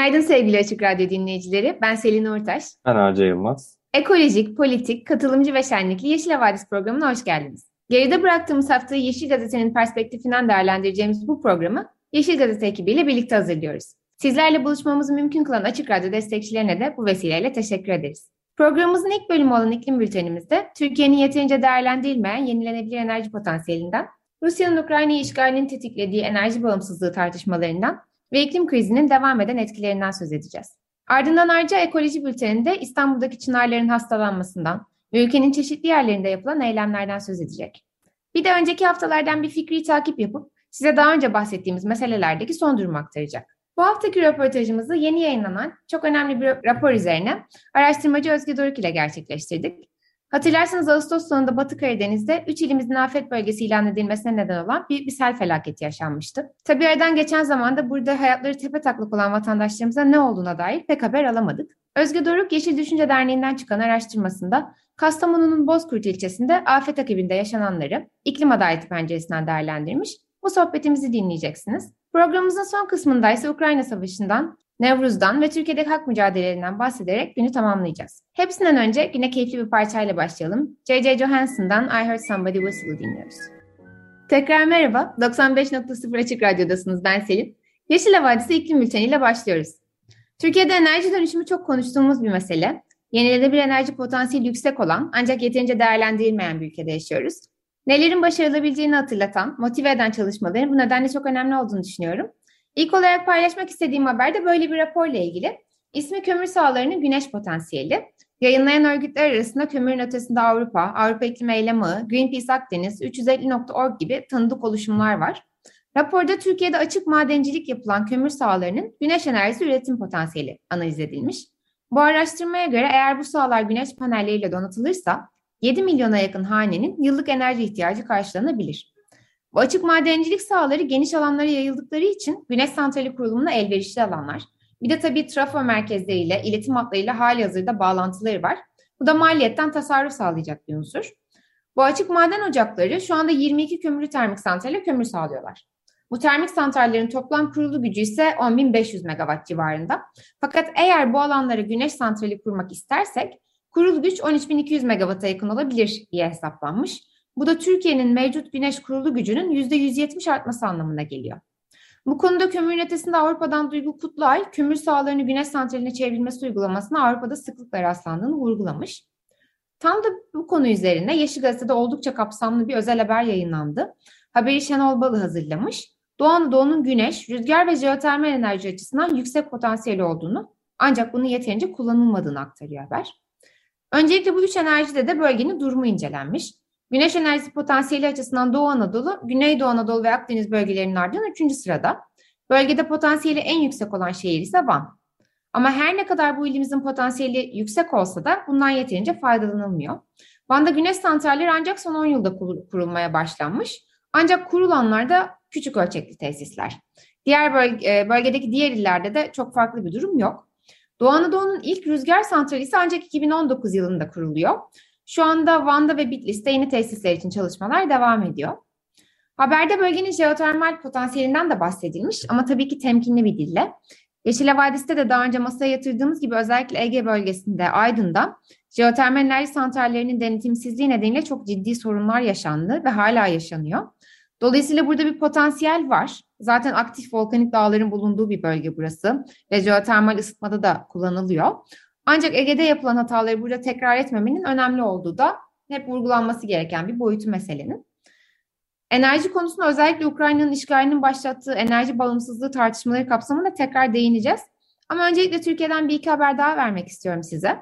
Günaydın sevgili Açık Radyo dinleyicileri. Ben Selin Uğurtaş. Ben Arca Yılmaz. Ekolojik, politik, katılımcı ve şenlikli Yeşil Havadis programına hoş geldiniz. Geride bıraktığımız haftayı Yeşil Gazete'nin perspektifinden değerlendireceğimiz bu programı Yeşil Gazete ekibiyle birlikte hazırlıyoruz. Sizlerle buluşmamızı mümkün kılan Açık Radyo destekçilerine de bu vesileyle teşekkür ederiz. Programımızın ilk bölümü olan iklim bültenimizde Türkiye'nin yeterince değerlendirilmeyen yenilenebilir enerji potansiyelinden, Rusya'nın Ukrayna'yı işgalinin tetiklediği enerji bağımsızlığı tartışmalarından ve iklim krizinin devam eden etkilerinden söz edeceğiz. Ardından ayrıca ekoloji bülteninde İstanbul'daki çınarların hastalanmasından ve ülkenin çeşitli yerlerinde yapılan eylemlerden söz edecek. Bir de önceki haftalardan bir fikri takip yapıp size daha önce bahsettiğimiz meselelerdeki son durumu aktaracak. Bu haftaki röportajımızı yeni yayınlanan çok önemli bir rapor üzerine araştırmacı Özge Doruk ile gerçekleştirdik. Hatırlarsanız Ağustos sonunda Batı Karadeniz'de 3 ilimizin afet bölgesi ilan edilmesine neden olan büyük bir sel felaketi yaşanmıştı. Tabi aradan geçen zamanda burada hayatları tepe taklak olan vatandaşlarımıza ne olduğuna dair pek haber alamadık. Özge Doruk Yeşil Düşünce Derneği'nden çıkan araştırmasında Kastamonu'nun Bozkurt ilçesinde afet akibinde yaşananları iklim adaleti penceresinden değerlendirmiş. Bu sohbetimizi dinleyeceksiniz. Programımızın son kısmında ise Ukrayna Savaşı'ndan, Nevruz'dan ve Türkiye'deki hak mücadelelerinden bahsederek günü tamamlayacağız. Hepsinden önce güne keyifli bir parçayla başlayalım. J.J. Johansson'dan I Heard Somebody Whistle'ı dinliyoruz. Tekrar merhaba. 95.0 Açık Radyo'dasınız. Ben Selin. Yeşil Havadisi iklim bülteniyle başlıyoruz. Türkiye'de enerji dönüşümü çok konuştuğumuz bir mesele. Yenilenebilir enerji potansiyeli yüksek olan ancak yeterince değerlendirilmeyen bir ülkede yaşıyoruz. Nelerin başarılabileceğini hatırlatan, motive eden çalışmaların bu nedenle çok önemli olduğunu düşünüyorum. İlk olarak paylaşmak istediğim haber de böyle bir raporla ilgili. İsmi Kömür Sahalarının Güneş Potansiyeli. Yayınlayan örgütler arasında Kömürün Ötesinde Avrupa, Avrupa İklim Eylemi, Greenpeace Akdeniz, 350.org gibi tanıdık oluşumlar var. Raporda Türkiye'de açık madencilik yapılan kömür sahalarının güneş enerjisi üretim potansiyeli analiz edilmiş. Bu araştırmaya göre eğer bu sahalar güneş panelleriyle donatılırsa 7 milyona yakın hanenin yıllık enerji ihtiyacı karşılanabilir. Bu açık madencilik sahaları geniş alanlara yayıldıkları için güneş santrali kurulumuna elverişli alanlar. Bir de tabii trafo merkezleriyle, iletim hatlarıyla hali hazırda bağlantıları var. Bu da maliyetten tasarruf sağlayacak bir unsur. Bu açık maden ocakları şu anda 22 kömürlü termik santrale kömür sağlıyorlar. Bu termik santrallerin toplam kurulu gücü ise 10.500 megawatt civarında. Fakat eğer bu alanlara güneş santrali kurmak istersek kurulu güç 13.200 megawatt'a yakın olabilir diye hesaplanmış. Bu da Türkiye'nin mevcut güneş kurulu gücünün %170 artması anlamına geliyor. Bu konuda kömür ötesinde Avrupa'dan Duygu Kutlay, kömür sahalarını güneş santraline çevrilmesi uygulamasına Avrupa'da sıklıkla rastlandığını vurgulamış. Tam da bu konu üzerine Yeşil Gazete'de oldukça kapsamlı bir özel haber yayınlandı. Haberi Şenol Balı hazırlamış. Doğu Anadolu'nun güneş, rüzgar ve jeotermal enerji açısından yüksek potansiyeli olduğunu ancak bunun yeterince kullanılmadığını aktarıyor haber. Öncelikle bu üç enerjide de bölgenin durumu incelenmiş. Güneş enerjisi potansiyeli açısından Doğu Anadolu, Güneydoğu Anadolu ve Akdeniz bölgelerinin ardından üçüncü sırada. Bölgede potansiyeli en yüksek olan şehir ise Van. Ama her ne kadar bu ilimizin potansiyeli yüksek olsa da bundan yeterince faydalanılmıyor. Van'da güneş santralleri ancak son 10 yılda kurulmaya başlanmış. Ancak kurulanlar da küçük ölçekli tesisler. Diğer bölge, bölgedeki diğer illerde de çok farklı bir durum yok. Doğu Anadolu'nun ilk rüzgar santrali ise ancak 2019 yılında kuruluyor. Şu anda Van'da ve Bitlis'te yeni tesisler için çalışmalar devam ediyor. Haberde bölgenin jeotermal potansiyelinden de bahsedilmiş ama tabii ki temkinli bir dille. Yeşil Vadisi'de de daha önce masaya yatırdığımız gibi özellikle Ege bölgesinde, Aydın'da jeotermal enerji santrallerinin denetimsizliği nedeniyle çok ciddi sorunlar yaşandı ve hala yaşanıyor. Dolayısıyla burada bir potansiyel var. Zaten aktif volkanik dağların bulunduğu bir bölge burası ve jeotermal ısıtmada da kullanılıyor. Ancak Ege'de yapılan hataları burada tekrar etmemenin önemli olduğu da hep vurgulanması gereken bir boyutu meselenin. Enerji konusunda özellikle Ukrayna'nın işgalinin başlattığı enerji bağımsızlığı tartışmaları kapsamında tekrar değineceğiz. Ama öncelikle Türkiye'den bir iki haber daha vermek istiyorum size.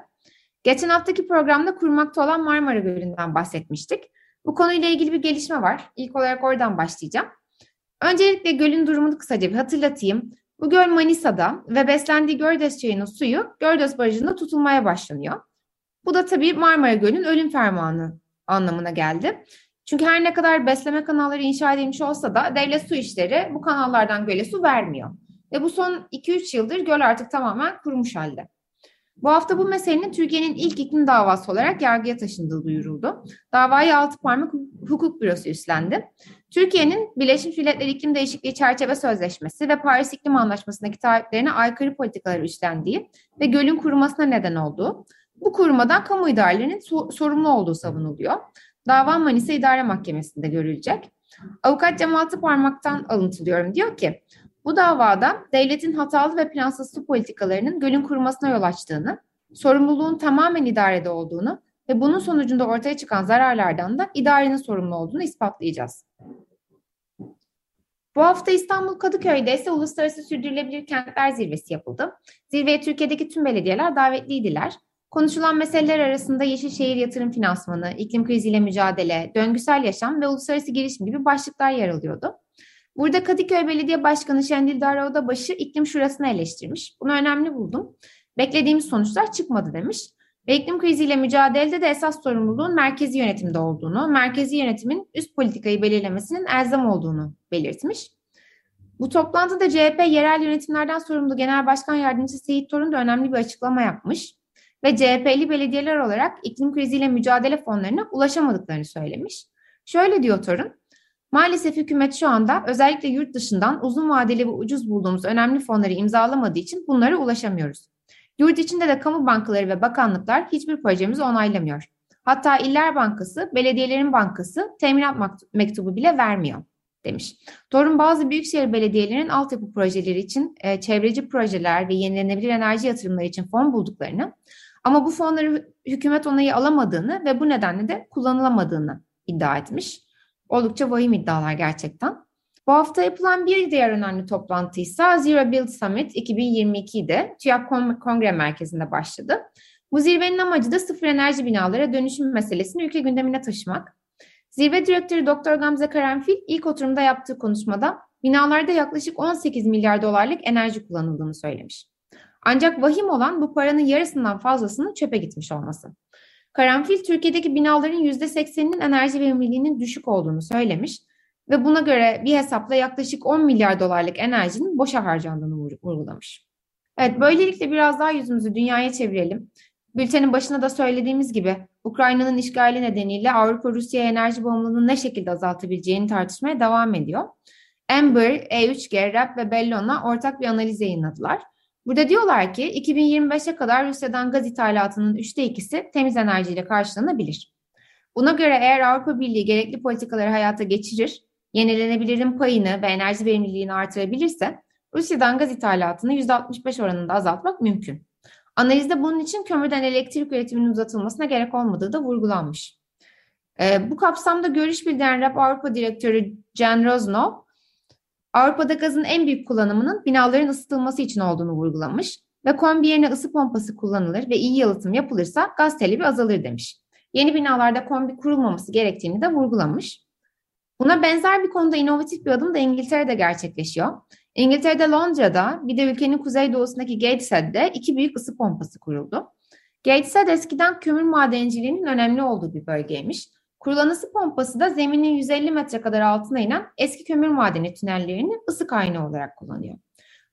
Geçen haftaki programda kurmakta olan Marmara Gölü'nden bahsetmiştik. Bu konuyla ilgili bir gelişme var. İlk olarak oradan başlayacağım. Öncelikle gölün durumunu kısaca bir hatırlatayım. Bu göl Manisa'da ve beslendiği Gördes çayının suyu Gördes Barajı'nda tutulmaya başlanıyor. Bu da tabii Marmara Gölü'nün ölüm fermanı anlamına geldi. Çünkü her ne kadar besleme kanalları inşa edilmiş olsa da devlet su işleri bu kanallardan göle su vermiyor. Ve bu son 2-3 yıldır göl artık tamamen kurumuş halde. Bu hafta bu meselenin Türkiye'nin ilk iklim davası olarak yargıya taşındığı duyuruldu. Davayı Altı Parmak Hukuk Bürosu üstlendi. Türkiye'nin Birleşmiş Milletler İklim Değişikliği Çerçeve Sözleşmesi ve Paris İklim Anlaşması'ndaki taahhütlerine aykırı politikalar üstlendiği ve gölün kurumasına neden olduğu, bu kurumadan kamu idarelerinin so- sorumlu olduğu savunuluyor. Dava Manisa İdare Mahkemesi'nde görülecek. Avukat Cemal Parmak'tan alıntılıyorum. Diyor ki, bu davada devletin hatalı ve plansız su politikalarının gölün kurumasına yol açtığını, sorumluluğun tamamen idarede olduğunu ve bunun sonucunda ortaya çıkan zararlardan da idarenin sorumlu olduğunu ispatlayacağız. Bu hafta İstanbul Kadıköy'de ise Uluslararası Sürdürülebilir Kentler Zirvesi yapıldı. Zirveye Türkiye'deki tüm belediyeler davetliydiler. Konuşulan meseleler arasında yeşil şehir yatırım finansmanı, iklim kriziyle mücadele, döngüsel yaşam ve uluslararası girişim gibi başlıklar yer alıyordu. Burada Kadıköy Belediye Başkanı Şendil Daroğdabaşı iklim şurasını eleştirmiş. Bunu önemli buldum. Beklediğimiz sonuçlar çıkmadı demiş. Ve iklim kriziyle mücadelede de esas sorumluluğun merkezi yönetimde olduğunu, merkezi yönetimin üst politikayı belirlemesinin elzem olduğunu belirtmiş. Bu toplantıda CHP yerel yönetimlerden sorumlu Genel Başkan Yardımcısı Seyit Torun da önemli bir açıklama yapmış ve CHP'li belediyeler olarak iklim kriziyle mücadele fonlarına ulaşamadıklarını söylemiş. Şöyle diyor Torun, maalesef hükümet şu anda özellikle yurt dışından uzun vadeli ve ucuz bulduğumuz önemli fonları imzalamadığı için bunlara ulaşamıyoruz. Yurt içinde de kamu bankaları ve bakanlıklar hiçbir projemizi onaylamıyor. Hatta İller Bankası, Belediyelerin Bankası teminat mektubu bile vermiyor demiş. Torun bazı büyükşehir belediyelerinin altyapı projeleri için e, çevreci projeler ve yenilenebilir enerji yatırımları için fon bulduklarını ama bu fonları hükümet onayı alamadığını ve bu nedenle de kullanılamadığını iddia etmiş. Oldukça vahim iddialar gerçekten. Bu hafta yapılan bir diğer önemli toplantı ise Zero Build Summit 2022'de TÜYAP Kongre Merkezi'nde başladı. Bu zirvenin amacı da sıfır enerji binalara dönüşüm meselesini ülke gündemine taşımak. Zirve direktörü Dr. Gamze Karanfil ilk oturumda yaptığı konuşmada binalarda yaklaşık 18 milyar dolarlık enerji kullanıldığını söylemiş. Ancak vahim olan bu paranın yarısından fazlasının çöpe gitmiş olması. Karanfil Türkiye'deki binaların %80'inin enerji verimliliğinin düşük olduğunu söylemiş ve buna göre bir hesapla yaklaşık 10 milyar dolarlık enerjinin boşa harcandığını vurgulamış. Evet, böylelikle biraz daha yüzümüzü dünyaya çevirelim. Bültenin başında da söylediğimiz gibi Ukrayna'nın işgali nedeniyle Avrupa Rusya enerji bağımlılığını ne şekilde azaltabileceğini tartışmaya devam ediyor. Amber, E3G, RAP ve Bellona ortak bir analiz yayınladılar. Burada diyorlar ki 2025'e kadar Rusya'dan gaz ithalatının üçte ikisi temiz enerjiyle karşılanabilir. Buna göre eğer Avrupa Birliği gerekli politikaları hayata geçirir, yenilenebilirin payını ve enerji verimliliğini artırabilirse Rusya'dan gaz ithalatını %65 oranında azaltmak mümkün. Analizde bunun için kömürden elektrik üretiminin uzatılmasına gerek olmadığı da vurgulanmış. Ee, bu kapsamda görüş bildiren RAP Avrupa Direktörü Jan Roznov, Avrupa'da gazın en büyük kullanımının binaların ısıtılması için olduğunu vurgulamış ve kombi yerine ısı pompası kullanılır ve iyi yalıtım yapılırsa gaz talebi azalır demiş. Yeni binalarda kombi kurulmaması gerektiğini de vurgulamış. Buna benzer bir konuda inovatif bir adım da İngiltere'de gerçekleşiyor. İngiltere'de Londra'da bir de ülkenin kuzeydoğusundaki Gateshead'de iki büyük ısı pompası kuruldu. Gateshead eskiden kömür madenciliğinin önemli olduğu bir bölgeymiş. Kurulan ısı pompası da zeminin 150 metre kadar altına inen eski kömür madeni tünellerini ısı kaynağı olarak kullanıyor.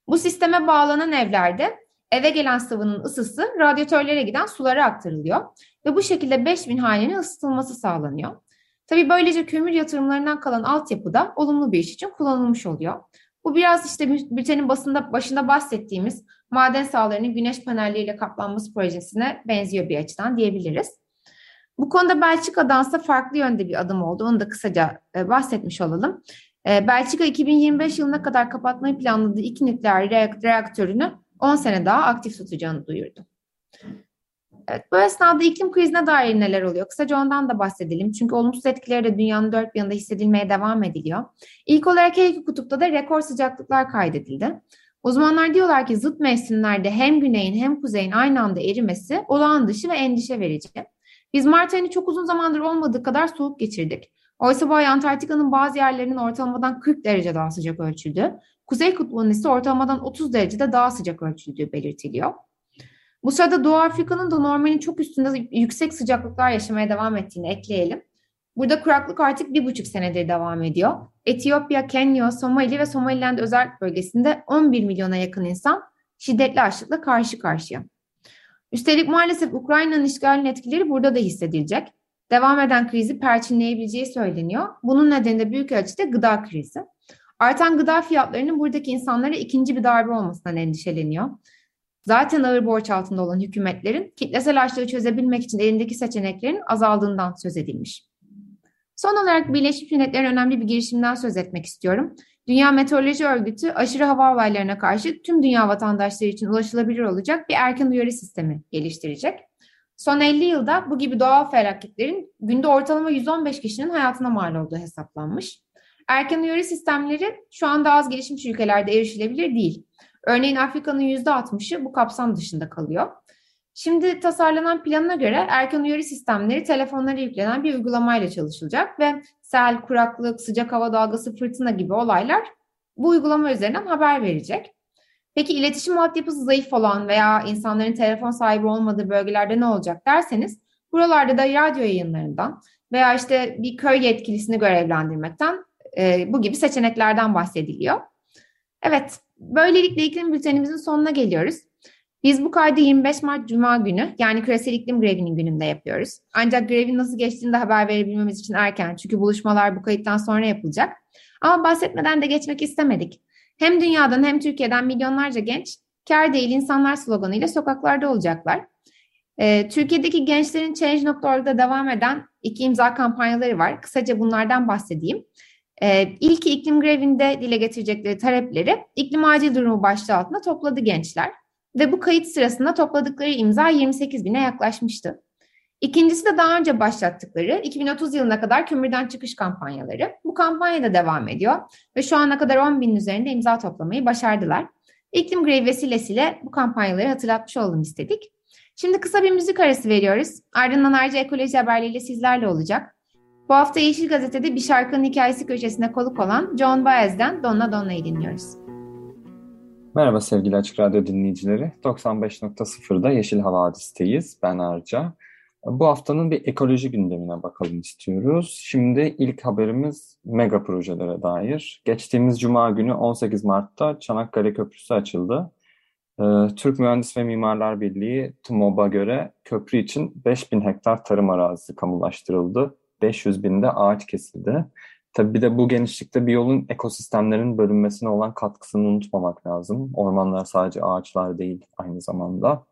Bu sisteme bağlanan evlerde eve gelen sıvının ısısı radyatörlere giden sulara aktarılıyor ve bu şekilde 5000 hanenin ısıtılması sağlanıyor. Tabii böylece kömür yatırımlarından kalan altyapı da olumlu bir iş için kullanılmış oluyor. Bu biraz işte bültenin basında başında bahsettiğimiz maden sahalarının güneş panelleriyle kaplanması projesine benziyor bir açıdan diyebiliriz. Bu konuda Belçika'dansa farklı yönde bir adım oldu. Onu da kısaca e, bahsetmiş olalım. E, Belçika 2025 yılına kadar kapatmayı planladığı iki nükleer reaktörünü 10 sene daha aktif tutacağını duyurdu. Evet, bu esnada iklim krizine dair neler oluyor? Kısaca ondan da bahsedelim. Çünkü olumsuz etkileri de dünyanın dört bir yanında hissedilmeye devam ediliyor. İlk olarak her iki kutupta da rekor sıcaklıklar kaydedildi. Uzmanlar diyorlar ki zıt mevsimlerde hem güneyin hem kuzeyin aynı anda erimesi olağan dışı ve endişe verici. Biz Mart ayını çok uzun zamandır olmadığı kadar soğuk geçirdik. Oysa bu ay Antarktika'nın bazı yerlerinin ortalamadan 40 derece daha sıcak ölçüldü. Kuzey kutbunun ise ortalamadan 30 derecede daha sıcak ölçüldüğü belirtiliyor. Bu sırada Doğu Afrika'nın da normalin çok üstünde yüksek sıcaklıklar yaşamaya devam ettiğini ekleyelim. Burada kuraklık artık bir buçuk senedir devam ediyor. Etiyopya, Kenya, Somali ve Somaliland özel bölgesinde 11 milyona yakın insan şiddetli açlıkla karşı karşıya. Üstelik maalesef Ukrayna'nın işgalinin etkileri burada da hissedilecek. Devam eden krizi perçinleyebileceği söyleniyor. Bunun nedeni de büyük ölçüde gıda krizi. Artan gıda fiyatlarının buradaki insanlara ikinci bir darbe olmasından endişeleniyor. Zaten ağır borç altında olan hükümetlerin kitlesel açlığı çözebilmek için elindeki seçeneklerin azaldığından söz edilmiş. Son olarak Birleşmiş Milletler'in önemli bir girişimden söz etmek istiyorum. Dünya Meteoroloji Örgütü aşırı hava olaylarına karşı tüm dünya vatandaşları için ulaşılabilir olacak bir erken uyarı sistemi geliştirecek. Son 50 yılda bu gibi doğal felaketlerin günde ortalama 115 kişinin hayatına mal olduğu hesaplanmış. Erken uyarı sistemleri şu anda az gelişmiş ülkelerde erişilebilir değil. Örneğin Afrika'nın %60'ı bu kapsam dışında kalıyor. Şimdi tasarlanan plana göre erken uyarı sistemleri telefonlara yüklenen bir uygulamayla çalışılacak ve sel, kuraklık, sıcak hava dalgası, fırtına gibi olaylar bu uygulama üzerinden haber verecek. Peki iletişim altyapısı zayıf olan veya insanların telefon sahibi olmadığı bölgelerde ne olacak derseniz buralarda da radyo yayınlarından veya işte bir köy yetkilisini görevlendirmekten e, bu gibi seçeneklerden bahsediliyor. Evet, böylelikle iklim bültenimizin sonuna geliyoruz. Biz bu kaydı 25 Mart Cuma günü yani küresel iklim grevinin gününde yapıyoruz. Ancak grevin nasıl geçtiğini de haber verebilmemiz için erken çünkü buluşmalar bu kayıttan sonra yapılacak. Ama bahsetmeden de geçmek istemedik. Hem dünyadan hem Türkiye'den milyonlarca genç kar değil insanlar sloganıyla sokaklarda olacaklar. Ee, Türkiye'deki gençlerin Change.org'da devam eden iki imza kampanyaları var. Kısaca bunlardan bahsedeyim. Ee, ilki iklim grevinde dile getirecekleri talepleri iklim acil durumu başlığı altında topladı gençler. Ve bu kayıt sırasında topladıkları imza 28 bine yaklaşmıştı. İkincisi de daha önce başlattıkları 2030 yılına kadar kömürden çıkış kampanyaları. Bu kampanya da devam ediyor ve şu ana kadar 10 binin üzerinde imza toplamayı başardılar. İklim grevi vesilesiyle bu kampanyaları hatırlatmış olalım istedik. Şimdi kısa bir müzik arası veriyoruz. Ardından ayrıca ekoloji haberleriyle sizlerle olacak. Bu hafta Yeşil Gazete'de bir şarkının hikayesi köşesine konuk olan John Baez'den Donna Donna'yı dinliyoruz. Merhaba sevgili Açık Radyo dinleyicileri. 95.0'da Yeşil Havadis'teyiz. Ben Arca. Bu haftanın bir ekoloji gündemine bakalım istiyoruz. Şimdi ilk haberimiz mega projelere dair. Geçtiğimiz Cuma günü 18 Mart'ta Çanakkale Köprüsü açıldı. Ee, Türk Mühendis ve Mimarlar Birliği TMOB'a göre köprü için 5000 hektar tarım arazisi kamulaştırıldı. 500 binde ağaç kesildi. Tabii bir de bu genişlikte bir yolun ekosistemlerin bölünmesine olan katkısını unutmamak lazım. Ormanlar sadece ağaçlar değil aynı zamanda.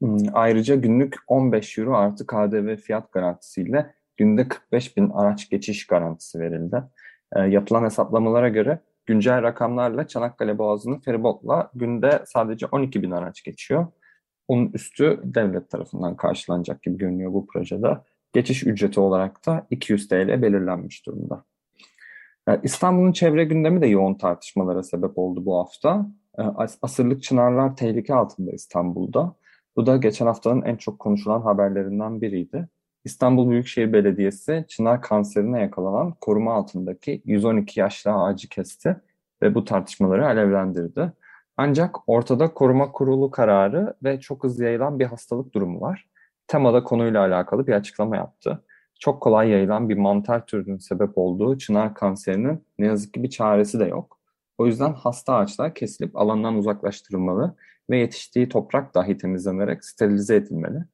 Hmm, ayrıca günlük 15 euro artı KDV fiyat garantisiyle günde 45 bin araç geçiş garantisi verildi. E, yapılan hesaplamalara göre güncel rakamlarla Çanakkale Boğazı'nın feribotla günde sadece 12 bin araç geçiyor. Onun üstü devlet tarafından karşılanacak gibi görünüyor bu projede. Geçiş ücreti olarak da 200 TL belirlenmiş durumda. İstanbul'un çevre gündemi de yoğun tartışmalara sebep oldu bu hafta. Ee, asırlık çınarlar tehlike altında İstanbul'da. Bu da geçen haftanın en çok konuşulan haberlerinden biriydi. İstanbul Büyükşehir Belediyesi çınar kanserine yakalanan koruma altındaki 112 yaşlı ağacı kesti ve bu tartışmaları alevlendirdi. Ancak ortada koruma kurulu kararı ve çok hızlı yayılan bir hastalık durumu var. Temada konuyla alakalı bir açıklama yaptı çok kolay yayılan bir mantar türünün sebep olduğu çınar kanserinin ne yazık ki bir çaresi de yok. O yüzden hasta ağaçlar kesilip alandan uzaklaştırılmalı ve yetiştiği toprak dahi temizlenerek sterilize edilmeli.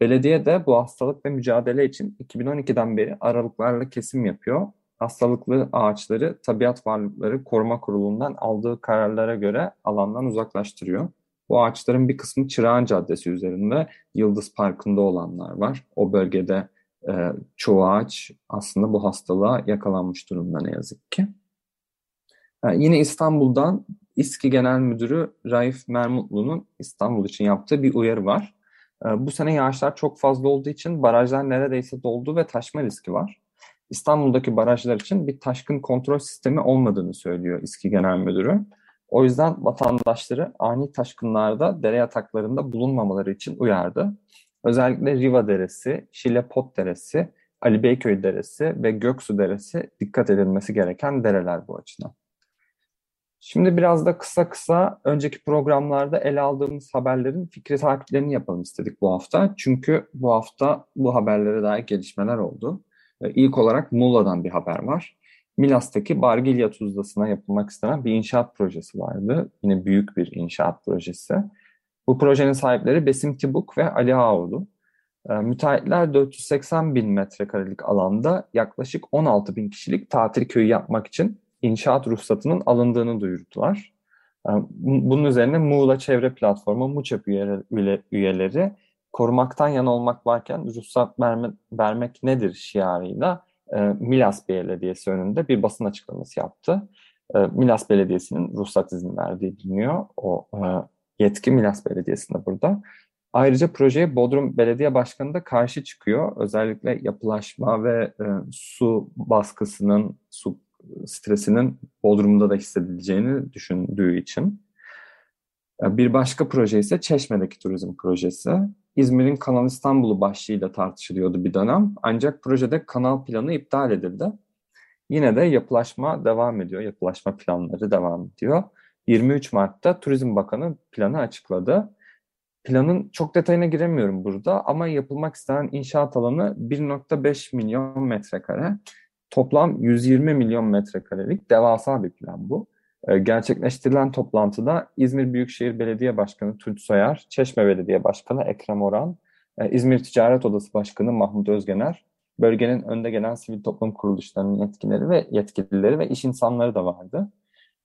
Belediye de bu hastalıkla mücadele için 2012'den beri aralıklarla kesim yapıyor. Hastalıklı ağaçları Tabiat Varlıkları Koruma Kurulu'ndan aldığı kararlara göre alandan uzaklaştırıyor. Bu ağaçların bir kısmı Çırağan Caddesi üzerinde Yıldız Parkı'nda olanlar var. O bölgede e, çoğu ağaç aslında bu hastalığa yakalanmış durumda ne yazık ki. Yani e, yine İstanbul'dan İSKİ Genel Müdürü Raif Mermutlu'nun İstanbul için yaptığı bir uyarı var. E, bu sene yağışlar çok fazla olduğu için barajlar neredeyse doldu ve taşma riski var. İstanbul'daki barajlar için bir taşkın kontrol sistemi olmadığını söylüyor İSKİ Genel Müdürü. O yüzden vatandaşları ani taşkınlarda dere yataklarında bulunmamaları için uyardı. Özellikle Riva Deresi, Şile Pot Deresi Ali Beyköy Deresi ve Göksu Deresi dikkat edilmesi gereken dereler bu açıdan. Şimdi biraz da kısa kısa önceki programlarda ele aldığımız haberlerin fikri takiplerini yapalım istedik bu hafta. Çünkü bu hafta bu haberlere dair gelişmeler oldu. İlk olarak Muğla'dan bir haber var. Milas'taki Bargilya Tuzlası'na yapılmak istenen bir inşaat projesi vardı. Yine büyük bir inşaat projesi. Bu projenin sahipleri Besim Tibuk ve Ali Ağoğlu. E, müteahhitler 480 bin metrekarelik alanda yaklaşık 16 bin kişilik tatil köyü yapmak için inşaat ruhsatının alındığını duyurdular. E, bunun üzerine Muğla Çevre Platformu MUÇEP üyeleri korumaktan yana olmak varken ruhsat verme, vermek nedir şiarıyla e, Milas Belediyesi önünde bir basın açıklaması yaptı. E, Milas Belediyesi'nin ruhsat izni verdiği biliniyor. O e, yetki Milas Belediyesi'nde burada. Ayrıca projeye Bodrum Belediye Başkanı da karşı çıkıyor. Özellikle yapılaşma ve su baskısının, su stresinin Bodrum'da da hissedileceğini düşündüğü için. Bir başka proje ise Çeşme'deki turizm projesi. İzmir'in Kanal İstanbul'u başlığıyla tartışılıyordu bir dönem. Ancak projede kanal planı iptal edildi. Yine de yapılaşma devam ediyor. Yapılaşma planları devam ediyor. 23 Mart'ta Turizm Bakanı planı açıkladı. Planın çok detayına giremiyorum burada ama yapılmak istenen inşaat alanı 1.5 milyon metrekare. Toplam 120 milyon metrekarelik devasa bir plan bu. Ee, gerçekleştirilen toplantıda İzmir Büyükşehir Belediye Başkanı Tunç Soyar, Çeşme Belediye Başkanı Ekrem Oran, e, İzmir Ticaret Odası Başkanı Mahmut Özgener, bölgenin önde gelen sivil toplum kuruluşlarının yetkileri ve yetkilileri ve iş insanları da vardı.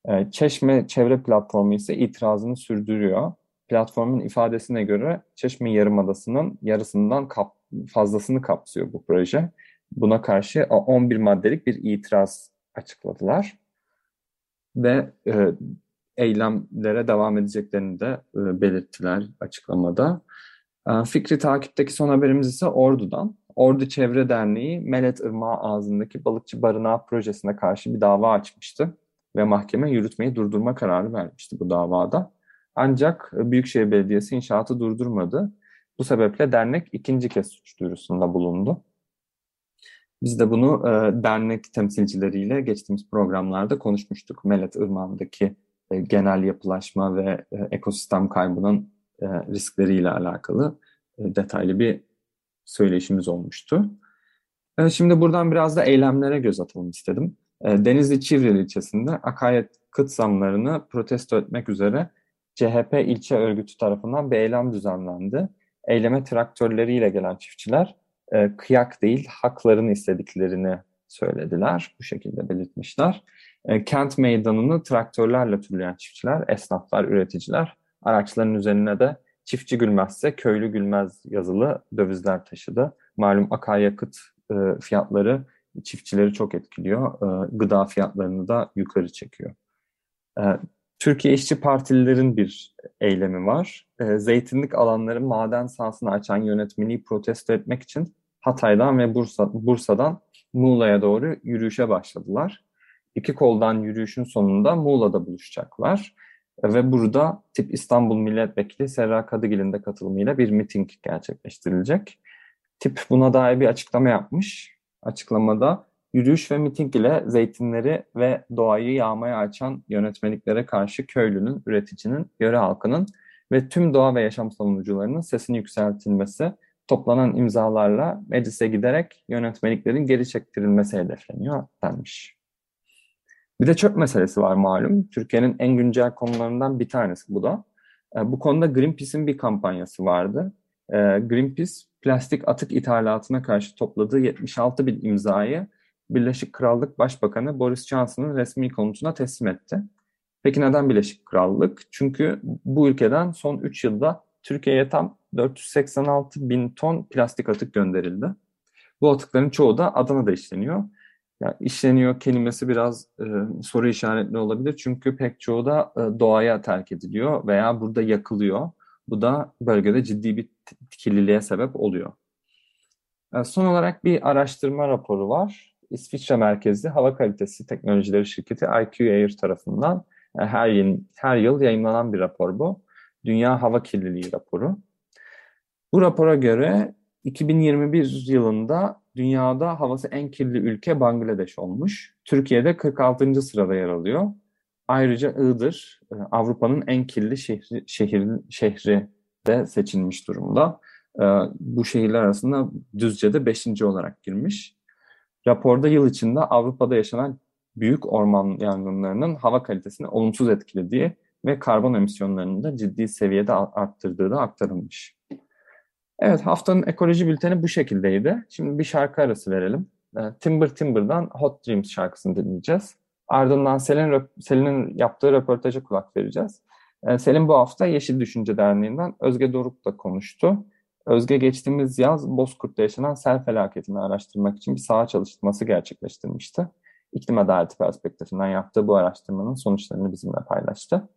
E, Çeşme Çevre Platformu ise itirazını sürdürüyor. Platformun ifadesine göre Çeşme Yarımadası'nın yarısından kap, fazlasını kapsıyor bu proje. Buna karşı 11 maddelik bir itiraz açıkladılar ve e, eylemlere devam edeceklerini de e, belirttiler açıklamada. E, fikri takipteki son haberimiz ise Ordu'dan. Ordu Çevre Derneği Melet Irmağı ağzındaki balıkçı barınağı projesine karşı bir dava açmıştı ve mahkeme yürütmeyi durdurma kararı vermişti bu davada. Ancak Büyükşehir Belediyesi inşaatı durdurmadı. Bu sebeple dernek ikinci kez suç duyurusunda bulundu. Biz de bunu e, dernek temsilcileriyle geçtiğimiz programlarda konuşmuştuk. Melet Irmağı'ndaki e, genel yapılaşma ve e, ekosistem kaybının e, riskleriyle alakalı e, detaylı bir söyleşimiz olmuştu. E, şimdi buradan biraz da eylemlere göz atalım istedim. E, Denizli Çivril ilçesinde akaryakıt kıt zamlarını protesto etmek üzere CHP ilçe örgütü tarafından bir eylem düzenlendi. Eyleme traktörleriyle gelen çiftçiler e, kıyak değil haklarını istediklerini söylediler. Bu şekilde belirtmişler. E, kent meydanını traktörlerle turlayan çiftçiler, esnaflar, üreticiler araçların üzerine de çiftçi gülmezse köylü gülmez yazılı dövizler taşıdı. Malum akaryakıt e, fiyatları çiftçileri çok etkiliyor. E, gıda fiyatlarını da yukarı çekiyor. E, Türkiye İşçi Partililerin bir eylemi var. E, zeytinlik alanları maden sahasını açan yönetmeliği protesto etmek için Hatay'dan ve Bursa, Bursa'dan Muğla'ya doğru yürüyüşe başladılar. İki koldan yürüyüşün sonunda Muğla'da buluşacaklar. Ve burada Tip İstanbul Milletvekili Serra Kadıgil'in de katılımıyla bir miting gerçekleştirilecek. Tip buna dair bir açıklama yapmış. Açıklamada yürüyüş ve miting ile zeytinleri ve doğayı yağmaya açan yönetmeliklere karşı köylünün, üreticinin, yöre halkının ve tüm doğa ve yaşam savunucularının sesini yükseltilmesi toplanan imzalarla meclise giderek yönetmeliklerin geri çektirilmesi hedefleniyor denmiş. Bir de çöp meselesi var malum. Türkiye'nin en güncel konularından bir tanesi bu da. E, bu konuda Greenpeace'in bir kampanyası vardı. E, Greenpeace plastik atık ithalatına karşı topladığı 76 bin imzayı Birleşik Krallık Başbakanı Boris Johnson'ın resmi konutuna teslim etti. Peki neden Birleşik Krallık? Çünkü bu ülkeden son 3 yılda Türkiye'ye tam 486 bin ton plastik atık gönderildi. Bu atıkların çoğu da Adana'da işleniyor. Yani işleniyor kelimesi biraz e, soru işaretli olabilir çünkü pek çoğu da e, doğaya terk ediliyor veya burada yakılıyor. Bu da bölgede ciddi bir kirliliğe sebep oluyor. E, son olarak bir araştırma raporu var. İsviçre merkezli hava kalitesi teknolojileri şirketi IQ Air tarafından e, her yıl, her yıl yayınlanan bir rapor bu. Dünya Hava Kirliliği raporu. Bu rapora göre 2021 yılında dünyada havası en kirli ülke Bangladeş olmuş. Türkiye'de 46. sırada yer alıyor. Ayrıca Iğdır e, Avrupa'nın en kirli şehri, şehir, şehri de seçilmiş durumda. E, bu şehirler arasında Düzce'de 5. olarak girmiş. Raporda yıl içinde Avrupa'da yaşanan büyük orman yangınlarının hava kalitesini olumsuz etkilediği ve karbon emisyonlarını da ciddi seviyede arttırdığı da aktarılmış. Evet haftanın ekoloji bülteni bu şekildeydi. Şimdi bir şarkı arası verelim. Ee, Timber Timber'dan Hot Dreams şarkısını dinleyeceğiz. Ardından Selin'in Selin yaptığı röportaja kulak vereceğiz. Ee, Selin bu hafta Yeşil Düşünce Derneği'nden Özge Doruk'la konuştu. Özge geçtiğimiz yaz Bozkurt'ta yaşanan sel felaketini araştırmak için bir saha çalışması gerçekleştirmişti. İklim adaleti perspektifinden yaptığı bu araştırmanın sonuçlarını bizimle paylaştı.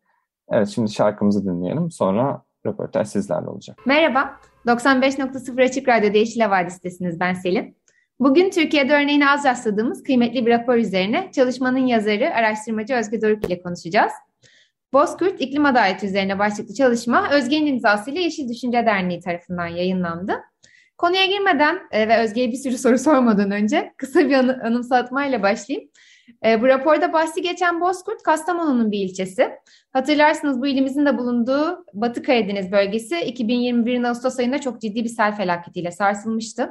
Evet şimdi şarkımızı dinleyelim. Sonra röportaj sizlerle olacak. Merhaba, 95.0 Açık Radyo'da Yeşil Havadis'tesiniz. Ben Selin. Bugün Türkiye'de örneğini az rastladığımız kıymetli bir rapor üzerine çalışmanın yazarı, araştırmacı Özge Doruk ile konuşacağız. Bozkurt İklim Adaleti üzerine başlıklı çalışma Özge'nin imzasıyla Yeşil Düşünce Derneği tarafından yayınlandı. Konuya girmeden e, ve Özge'ye bir sürü soru sormadan önce kısa bir anı, anımsatmayla başlayayım. E, bu raporda bahsi geçen Bozkurt, Kastamonu'nun bir ilçesi. Hatırlarsınız bu ilimizin de bulunduğu Batı Karadeniz bölgesi 2021 Ağustos ayında çok ciddi bir sel felaketiyle sarsılmıştı.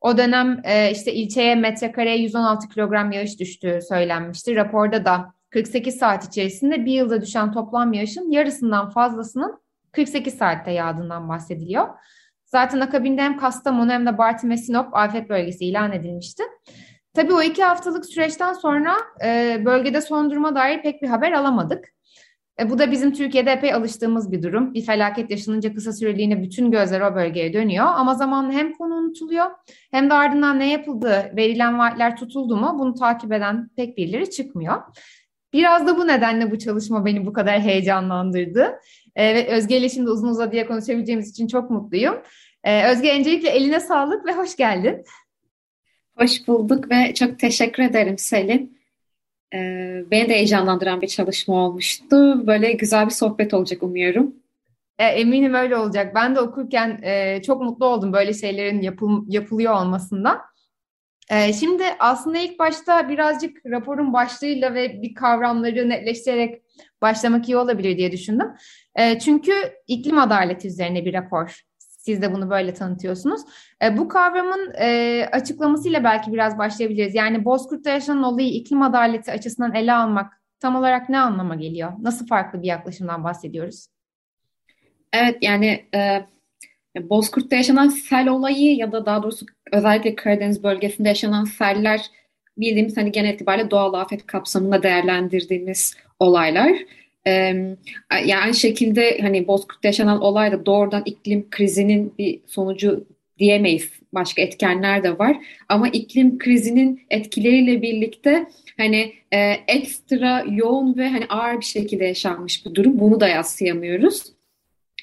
O dönem e, işte ilçeye metrekareye 116 kilogram yağış düştüğü söylenmişti. Raporda da 48 saat içerisinde bir yılda düşen toplam yağışın yarısından fazlasının 48 saatte yağdığından bahsediliyor. Zaten akabinde hem Kastamonu hem de Bartın ve Sinop afet bölgesi ilan edilmişti. Tabii o iki haftalık süreçten sonra e, bölgede son duruma dair pek bir haber alamadık. E, bu da bizim Türkiye'de epey alıştığımız bir durum. Bir felaket yaşanınca kısa süreliğine bütün gözler o bölgeye dönüyor. Ama zamanla hem konu unutuluyor hem de ardından ne yapıldı, verilen vaatler tutuldu mu bunu takip eden pek birileri çıkmıyor. Biraz da bu nedenle bu çalışma beni bu kadar heyecanlandırdı. E, ve Özge ile şimdi uzun uzadıya konuşabileceğimiz için çok mutluyum. E, Özge öncelikle eline sağlık ve hoş geldin. Hoş bulduk ve çok teşekkür ederim Selin. Ee, beni de heyecanlandıran bir çalışma olmuştu. Böyle güzel bir sohbet olacak umuyorum. E, eminim öyle olacak. Ben de okurken e, çok mutlu oldum böyle şeylerin yapıl yapılıyor olmasından. E, şimdi aslında ilk başta birazcık raporun başlığıyla ve bir kavramları netleştirerek başlamak iyi olabilir diye düşündüm. E, çünkü iklim adaleti üzerine bir rapor siz de bunu böyle tanıtıyorsunuz. E, bu kavramın e, açıklamasıyla belki biraz başlayabiliriz. Yani Bozkurt'ta yaşanan olayı iklim adaleti açısından ele almak tam olarak ne anlama geliyor? Nasıl farklı bir yaklaşımdan bahsediyoruz? Evet yani e, Bozkurt'ta yaşanan sel olayı ya da daha doğrusu özellikle Karadeniz bölgesinde yaşanan seller bildiğimiz hani genel itibariyle doğal afet kapsamında değerlendirdiğimiz olaylar. Yani aynı şekilde hani Bozkurt'ta yaşanan olay da doğrudan iklim krizinin bir sonucu diyemeyiz. Başka etkenler de var. Ama iklim krizinin etkileriyle birlikte hani e, ekstra yoğun ve hani ağır bir şekilde yaşanmış bir durum. Bunu da yadsıyamıyoruz.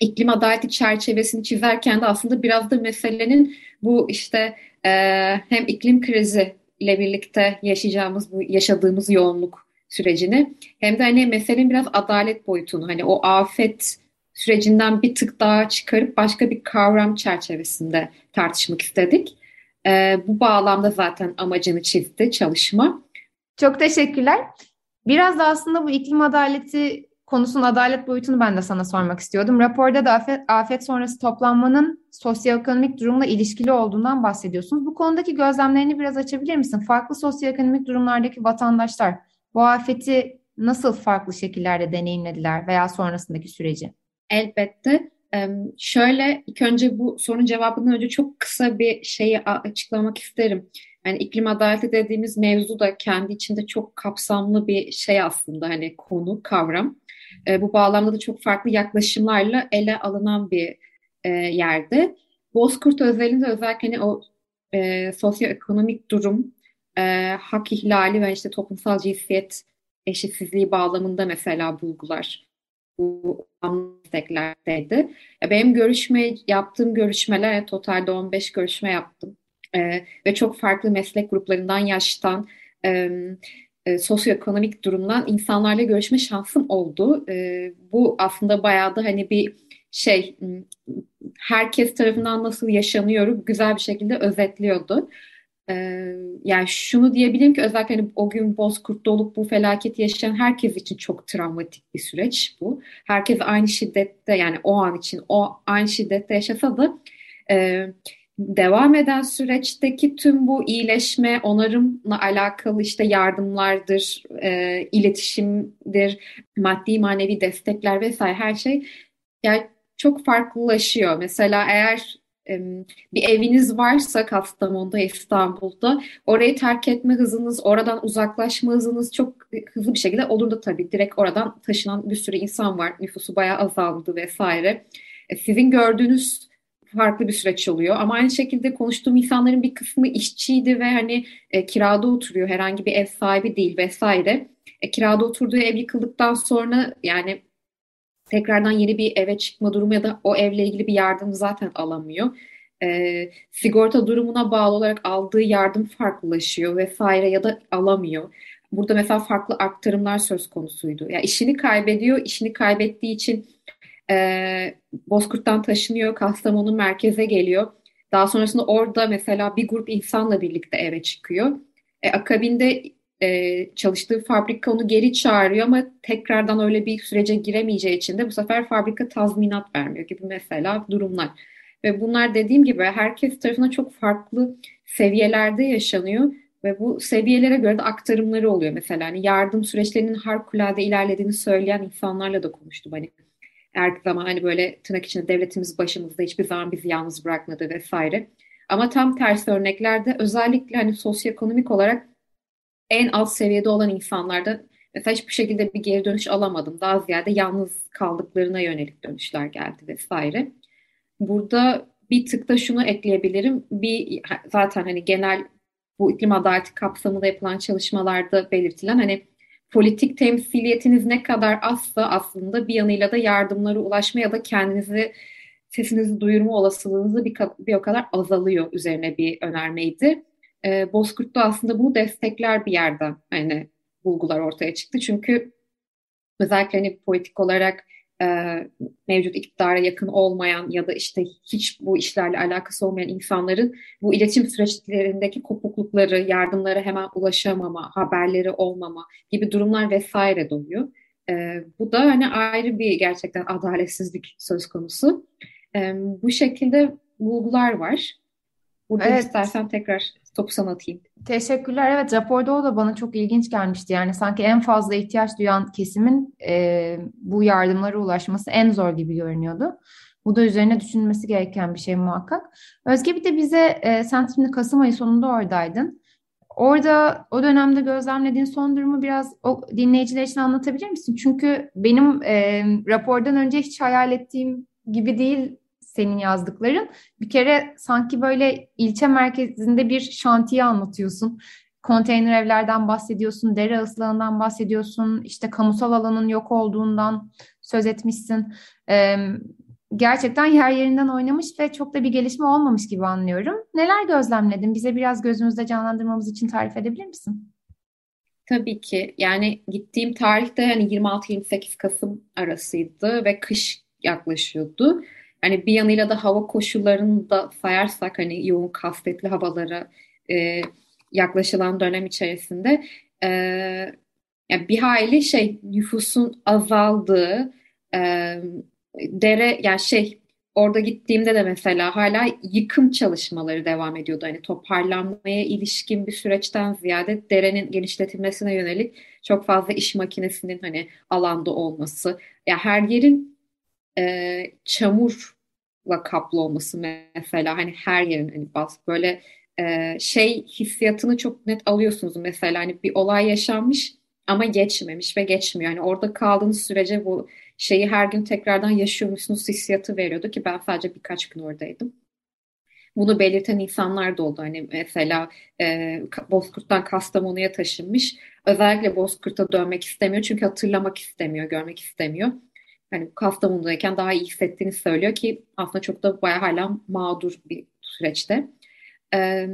İklim adaleti çerçevesini çizerken de aslında biraz da meselenin bu işte e, hem iklim krizi ile birlikte yaşayacağımız bu yaşadığımız yoğunluk sürecini hem de hani meselenin biraz adalet boyutunu hani o afet sürecinden bir tık daha çıkarıp başka bir kavram çerçevesinde tartışmak istedik. Ee, bu bağlamda zaten amacını çizdi çalışma. Çok teşekkürler. Biraz da aslında bu iklim adaleti konusunun adalet boyutunu ben de sana sormak istiyordum. Raporda da afet, afet sonrası toplanmanın sosyoekonomik durumla ilişkili olduğundan bahsediyorsunuz. Bu konudaki gözlemlerini biraz açabilir misin? Farklı sosyoekonomik durumlardaki vatandaşlar bu afeti nasıl farklı şekillerde deneyimlediler veya sonrasındaki süreci? Elbette. Şöyle ilk önce bu sorunun cevabından önce çok kısa bir şeyi açıklamak isterim. Yani iklim adaleti dediğimiz mevzu da kendi içinde çok kapsamlı bir şey aslında hani konu, kavram. Bu bağlamda da çok farklı yaklaşımlarla ele alınan bir yerde. Bozkurt özelinde özellikle hani o e, sosyoekonomik durum e, hak ihlali ve işte toplumsal cinsiyet eşitsizliği bağlamında mesela bulgular bu desteklerdeydi. Benim görüşme yaptığım görüşmeler totalde 15 görüşme yaptım. E, ve çok farklı meslek gruplarından, yaştan, e, e, sosyoekonomik durumdan insanlarla görüşme şansım oldu. E, bu aslında bayağı da hani bir şey herkes tarafından nasıl yaşanıyor güzel bir şekilde özetliyordu. Yani şunu diyebilirim ki özellikle hani o gün Bozkurt'ta olup bu felaketi yaşayan herkes için çok travmatik bir süreç bu. Herkes aynı şiddette yani o an için o aynı şiddette yaşasa da e, devam eden süreçteki tüm bu iyileşme, onarımla alakalı işte yardımlardır, e, iletişimdir, maddi manevi destekler vesaire her şey yani çok farklılaşıyor. Mesela eğer bir eviniz varsa Kastamonu'da, İstanbul'da orayı terk etme hızınız, oradan uzaklaşma hızınız çok hızlı bir şekilde olur da tabii. Direkt oradan taşınan bir sürü insan var. Nüfusu bayağı azaldı vesaire. E, sizin gördüğünüz farklı bir süreç oluyor. Ama aynı şekilde konuştuğum insanların bir kısmı işçiydi ve hani e, kirada oturuyor. Herhangi bir ev sahibi değil vesaire. E, kirada oturduğu ev yıkıldıktan sonra yani tekrardan yeni bir eve çıkma durumu ya da o evle ilgili bir yardım zaten alamıyor. E, sigorta durumuna bağlı olarak aldığı yardım farklılaşıyor vesaire ya da alamıyor. Burada mesela farklı aktarımlar söz konusuydu. Ya yani işini kaybediyor, işini kaybettiği için e, Bozkurt'tan taşınıyor, Kastamonu merkeze geliyor. Daha sonrasında orada mesela bir grup insanla birlikte eve çıkıyor. E, akabinde e, çalıştığı fabrika onu geri çağırıyor ama tekrardan öyle bir sürece giremeyeceği için de bu sefer fabrika tazminat vermiyor gibi mesela durumlar. Ve bunlar dediğim gibi herkes tarafından çok farklı seviyelerde yaşanıyor ve bu seviyelere göre de aktarımları oluyor mesela. Hani yardım süreçlerinin harikulade ilerlediğini söyleyen insanlarla da konuştum. Hani her zaman hani böyle tırnak içinde devletimiz başımızda hiçbir zaman bizi yalnız bırakmadı vesaire. Ama tam tersi örneklerde özellikle hani sosyoekonomik olarak en alt seviyede olan insanlarda mesela hiçbir şekilde bir geri dönüş alamadım. Daha ziyade yalnız kaldıklarına yönelik dönüşler geldi vesaire. Burada bir tık da şunu ekleyebilirim. Bir zaten hani genel bu iklim adaleti kapsamında yapılan çalışmalarda belirtilen hani politik temsiliyetiniz ne kadar azsa aslında bir yanıyla da yardımlara ulaşma ya da kendinizi sesinizi duyurma olasılığınızı bir, bir o kadar azalıyor üzerine bir önermeydi e, Bozkurt'ta aslında bunu destekler bir yerden hani bulgular ortaya çıktı. Çünkü özellikle hani politik olarak e, mevcut iktidara yakın olmayan ya da işte hiç bu işlerle alakası olmayan insanların bu iletişim süreçlerindeki kopuklukları, yardımlara hemen ulaşamama, haberleri olmama gibi durumlar vesaire doğuyor. E, bu da hani ayrı bir gerçekten adaletsizlik söz konusu. E, bu şekilde bulgular var. Burada evet. istersen tekrar topu sana atayım. Teşekkürler. Evet raporda o da bana çok ilginç gelmişti. Yani sanki en fazla ihtiyaç duyan kesimin e, bu yardımlara ulaşması en zor gibi görünüyordu. Bu da üzerine düşünülmesi gereken bir şey muhakkak. Özge bir de bize e, sen şimdi Kasım ayı sonunda oradaydın. Orada o dönemde gözlemlediğin son durumu biraz o dinleyiciler için anlatabilir misin? Çünkü benim e, rapordan önce hiç hayal ettiğim gibi değil senin yazdıkların. Bir kere sanki böyle ilçe merkezinde bir şantiye anlatıyorsun. Konteyner evlerden bahsediyorsun, dere ıslahından bahsediyorsun, işte kamusal alanın yok olduğundan söz etmişsin. Ee, gerçekten yer yerinden oynamış ve çok da bir gelişme olmamış gibi anlıyorum. Neler gözlemledin? Bize biraz gözümüzde canlandırmamız için tarif edebilir misin? Tabii ki. Yani gittiğim tarihte hani 26-28 Kasım arasıydı ve kış yaklaşıyordu. Hani bir yanıyla da hava koşullarını da sayarsak hani yoğun kasvetli havalara e, yaklaşılan dönem içerisinde e, yani bir hayli şey nüfusun azaldığı e, dere yani şey orada gittiğimde de mesela hala yıkım çalışmaları devam ediyordu. Hani toparlanmaya ilişkin bir süreçten ziyade derenin genişletilmesine yönelik çok fazla iş makinesinin hani alanda olması. Ya yani her yerin e, çamurla kaplı olması mesela hani her yerin hani bas böyle e, şey hissiyatını çok net alıyorsunuz mesela hani bir olay yaşanmış ama geçmemiş ve geçmiyor. Yani orada kaldığınız sürece bu şeyi her gün tekrardan yaşıyormuşsunuz hissiyatı veriyordu ki ben sadece birkaç gün oradaydım. Bunu belirten insanlar da oldu. Hani mesela e, Bozkurt'tan Kastamonu'ya taşınmış. Özellikle Bozkurt'a dönmek istemiyor çünkü hatırlamak istemiyor, görmek istemiyor hani Kastamonu'dayken daha iyi hissettiğini söylüyor ki aslında çok da bayağı hala mağdur bir süreçte. Ee,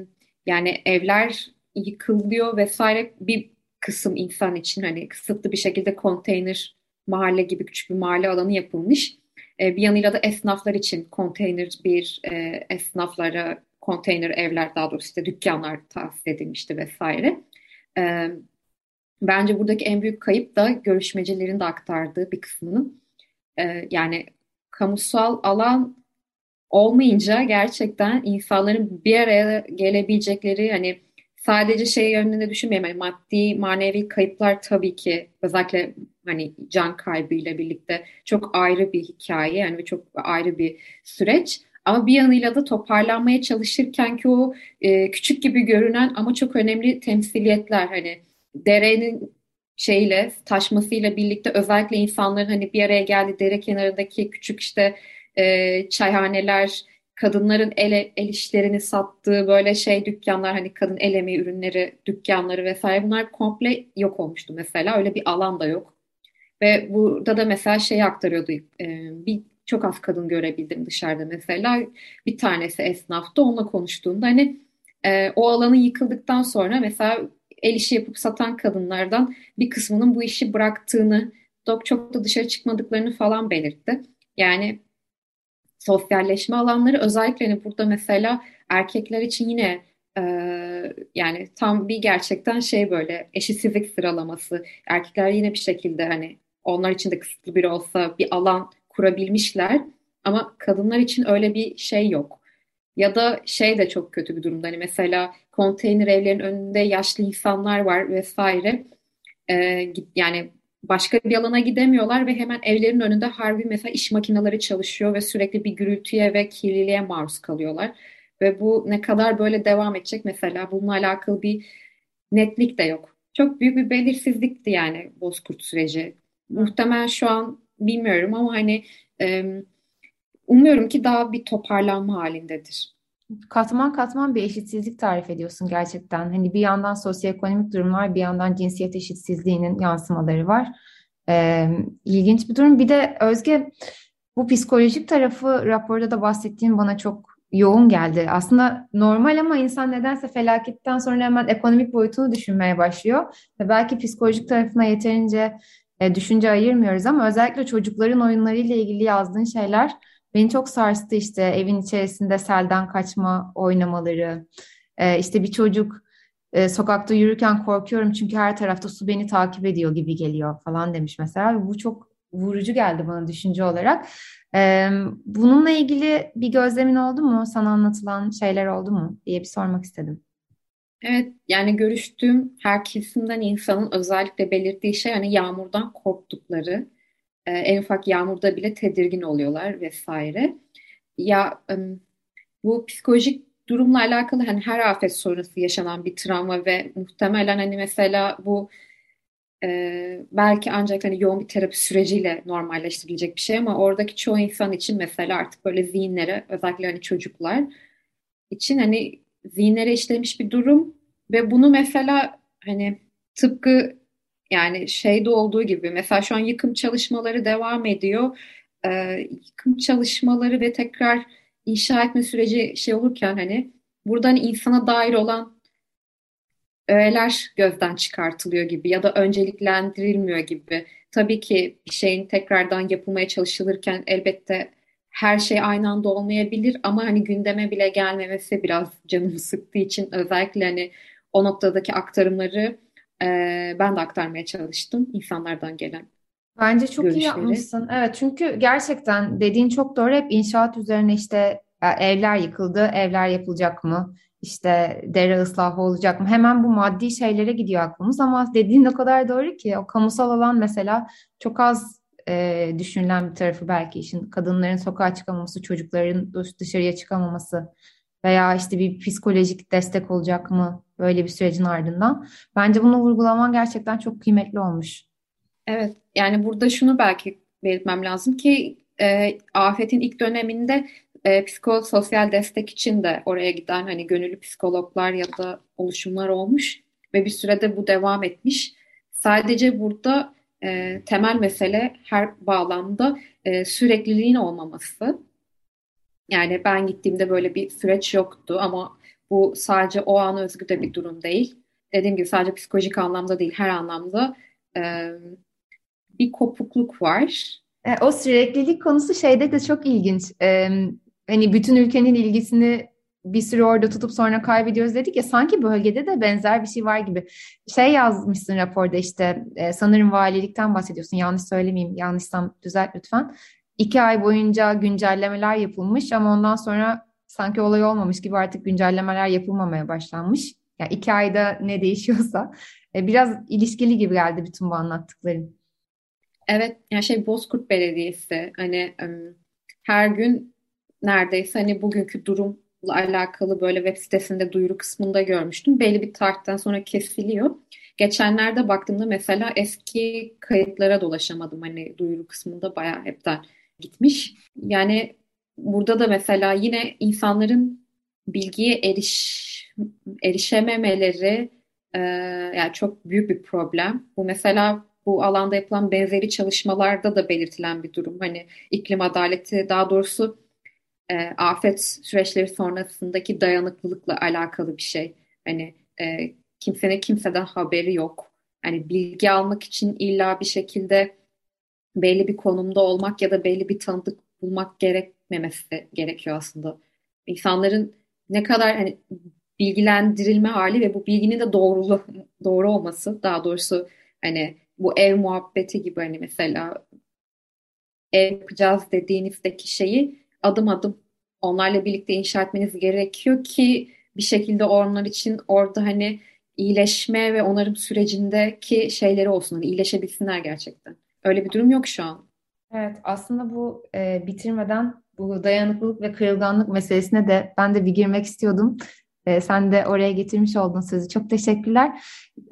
yani evler yıkılıyor vesaire bir kısım insan için hani kısıtlı bir şekilde konteyner mahalle gibi küçük bir mahalle alanı yapılmış. Ee, bir yanıyla da esnaflar için konteyner bir e, esnaflara konteyner evler daha doğrusu işte dükkanlar tahsis edilmişti vesaire. E, bence buradaki en büyük kayıp da görüşmecilerin de aktardığı bir kısmının e, yani kamusal alan olmayınca gerçekten insanların bir araya gelebilecekleri hani sadece şey yönünde düşünmeyelim. Yani maddi, manevi kayıplar tabii ki özellikle hani can kaybıyla birlikte çok ayrı bir hikaye yani çok ayrı bir süreç. Ama bir yanıyla da toparlanmaya çalışırken ki o e, küçük gibi görünen ama çok önemli temsiliyetler hani derenin şeyle taşmasıyla birlikte özellikle insanların hani bir araya geldi dere kenarındaki küçük işte e, çayhaneler, kadınların el, el işlerini sattığı böyle şey dükkanlar hani kadın el emeği ürünleri dükkanları vesaire bunlar komple yok olmuştu mesela öyle bir alan da yok. Ve burada da mesela şey aktarıyordu e, bir çok az kadın görebildim dışarıda mesela bir tanesi esnaftı onunla konuştuğunda hani e, o alanın yıkıldıktan sonra mesela el işi yapıp satan kadınlardan bir kısmının bu işi bıraktığını çok da dışarı çıkmadıklarını falan belirtti. Yani sosyalleşme alanları özellikle hani burada mesela erkekler için yine e, yani tam bir gerçekten şey böyle eşitsizlik sıralaması. Erkekler yine bir şekilde hani onlar için de kısıtlı bir olsa bir alan kurabilmişler ama kadınlar için öyle bir şey yok. Ya da şey de çok kötü bir durumda. Hani mesela konteyner evlerin önünde yaşlı insanlar var vesaire. Ee, yani başka bir alana gidemiyorlar ve hemen evlerin önünde harbi mesela iş makineleri çalışıyor ve sürekli bir gürültüye ve kirliliğe maruz kalıyorlar. Ve bu ne kadar böyle devam edecek mesela bununla alakalı bir netlik de yok. Çok büyük bir belirsizlikti yani Bozkurt süreci. Muhtemelen şu an bilmiyorum ama hani e, umuyorum ki daha bir toparlanma halindedir. Katman katman bir eşitsizlik tarif ediyorsun gerçekten. Hani bir yandan sosyoekonomik durumlar, bir yandan cinsiyet eşitsizliğinin yansımaları var. Ee, ilginç bir durum. Bir de Özge, bu psikolojik tarafı raporda da bahsettiğin bana çok yoğun geldi. Aslında normal ama insan nedense felaketten sonra hemen ekonomik boyutunu düşünmeye başlıyor. Ve belki psikolojik tarafına yeterince e, düşünce ayırmıyoruz ama özellikle çocukların oyunlarıyla ilgili yazdığın şeyler Beni çok sarstı işte evin içerisinde selden kaçma oynamaları. Ee, işte bir çocuk e, sokakta yürürken korkuyorum çünkü her tarafta su beni takip ediyor gibi geliyor falan demiş mesela. Bu çok vurucu geldi bana düşünce olarak. Ee, bununla ilgili bir gözlemin oldu mu? Sana anlatılan şeyler oldu mu diye bir sormak istedim. Evet yani görüştüğüm her kesimden insanın özellikle belirttiği şey hani yağmurdan korktukları e, en ufak yağmurda bile tedirgin oluyorlar vesaire. Ya bu psikolojik durumla alakalı hani her afet sonrası yaşanan bir travma ve muhtemelen hani mesela bu e, belki ancak hani yoğun bir terapi süreciyle normalleştirilecek bir şey ama oradaki çoğu insan için mesela artık böyle zihinlere özellikle hani çocuklar için hani zihinlere işlemiş bir durum ve bunu mesela hani tıpkı yani şeyde olduğu gibi mesela şu an yıkım çalışmaları devam ediyor. Ee, yıkım çalışmaları ve tekrar inşa etme süreci şey olurken hani buradan insana dair olan öğeler gözden çıkartılıyor gibi ya da önceliklendirilmiyor gibi. Tabii ki bir şeyin tekrardan yapılmaya çalışılırken elbette her şey aynı anda olmayabilir ama hani gündeme bile gelmemesi biraz canımı sıktığı için özellikle hani o noktadaki aktarımları e, ben de aktarmaya çalıştım insanlardan gelen Bence çok görüşleri. iyi yapmışsın. Evet çünkü gerçekten dediğin çok doğru. Hep inşaat üzerine işte e, evler yıkıldı, evler yapılacak mı? İşte dere ıslahı olacak mı? Hemen bu maddi şeylere gidiyor aklımız ama dediğin o kadar doğru ki o kamusal alan mesela çok az e, düşünülen bir tarafı belki işin kadınların sokağa çıkamaması, çocukların dışarıya çıkamaması veya işte bir psikolojik destek olacak mı böyle bir sürecin ardından. Bence bunu vurgulaman gerçekten çok kıymetli olmuş. Evet, yani burada şunu belki belirtmem lazım ki e, afetin ilk döneminde e, psikososyal destek için de oraya giden hani gönüllü psikologlar ya da oluşumlar olmuş ve bir sürede bu devam etmiş. Sadece burada e, temel mesele her bağlamda e, sürekliliğin olmaması. Yani ben gittiğimde böyle bir süreç yoktu ama bu sadece o ana özgü de bir durum değil. Dediğim gibi sadece psikolojik anlamda değil her anlamda e, bir kopukluk var. E, o süreklilik konusu şeyde de çok ilginç. E, hani bütün ülkenin ilgisini bir süre orada tutup sonra kaybediyoruz dedik ya sanki bölgede de benzer bir şey var gibi. Şey yazmışsın raporda işte e, sanırım valilikten bahsediyorsun yanlış söylemeyeyim yanlışsam düzelt lütfen. İki ay boyunca güncellemeler yapılmış ama ondan sonra sanki olay olmamış gibi artık güncellemeler yapılmamaya başlanmış. Yani iki ayda ne değişiyorsa e, biraz ilişkili gibi geldi bütün bu anlattıkların. Evet, yani şey Bozkurt Belediyesi hani her gün neredeyse hani bugünkü durumla alakalı böyle web sitesinde duyuru kısmında görmüştüm. Belli bir tarihten sonra kesiliyor. Geçenlerde baktığımda mesela eski kayıtlara dolaşamadım. Hani duyuru kısmında bayağı hepten gitmiş. Yani burada da mesela yine insanların bilgiye eriş erişememeleri e, yani çok büyük bir problem. Bu mesela bu alanda yapılan benzeri çalışmalarda da belirtilen bir durum. Hani iklim adaleti daha doğrusu e, afet süreçleri sonrasındaki dayanıklılıkla alakalı bir şey. Hani e, kimsenin kimseden haberi yok. Hani bilgi almak için illa bir şekilde belli bir konumda olmak ya da belli bir tanıdık bulmak gerekmemesi gerekiyor aslında. İnsanların ne kadar hani bilgilendirilme hali ve bu bilginin de doğrulu doğru olması daha doğrusu hani bu ev muhabbeti gibi hani mesela ev yapacağız dediğinizdeki şeyi adım adım onlarla birlikte inşa etmeniz gerekiyor ki bir şekilde onlar için orada hani iyileşme ve onarım sürecindeki şeyleri olsun. Hani iyileşebilsinler gerçekten. Öyle bir durum yok şu an. Evet aslında bu e, bitirmeden bu dayanıklılık ve kırılganlık meselesine de ben de bir girmek istiyordum. E, sen de oraya getirmiş oldun sözü. Çok teşekkürler.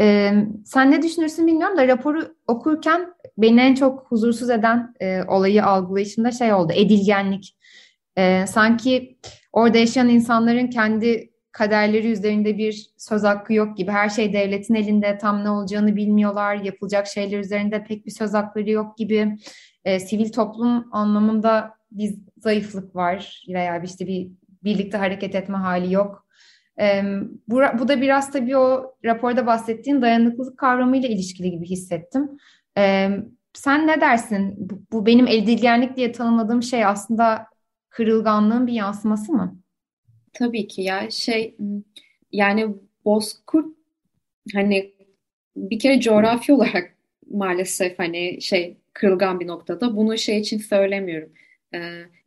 E, sen ne düşünürsün bilmiyorum da raporu okurken beni en çok huzursuz eden e, olayı algılayışımda şey oldu. Edilgenlik. E, sanki orada yaşayan insanların kendi kaderleri üzerinde bir söz hakkı yok gibi. Her şey devletin elinde tam ne olacağını bilmiyorlar. Yapılacak şeyler üzerinde pek bir söz hakları yok gibi. E, sivil toplum anlamında bir zayıflık var veya işte bir birlikte hareket etme hali yok. E, bu, bu da biraz tabii o raporda bahsettiğin dayanıklılık kavramıyla ilişkili gibi hissettim. E, sen ne dersin? Bu, bu benim edilgenlik diye tanımladığım şey aslında kırılganlığın bir yansıması mı? Tabii ki ya şey yani Bozkurt hani bir kere coğrafi olarak maalesef hani şey kırılgan bir noktada. Bunu şey için söylemiyorum.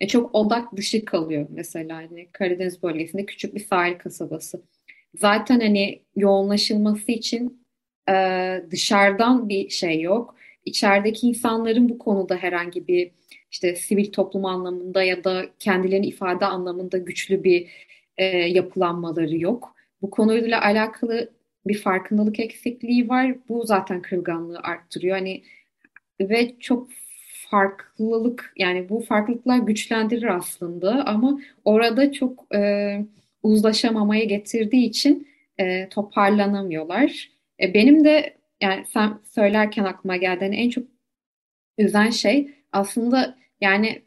Ee, çok odak dışı kalıyor mesela hani Karadeniz bölgesinde küçük bir sahil kasabası. Zaten hani yoğunlaşılması için e, dışarıdan bir şey yok. İçerideki insanların bu konuda herhangi bir işte sivil toplum anlamında ya da kendilerini ifade anlamında güçlü bir e, yapılanmaları yok. Bu konuyla alakalı bir farkındalık eksikliği var. Bu zaten kırılganlığı arttırıyor. Hani ve çok farklılık yani bu farklılıklar güçlendirir aslında ama orada çok e, uzlaşamamaya getirdiği için e, toparlanamıyorlar. E, benim de yani sen söylerken aklıma geldi hani en çok üzen şey aslında yani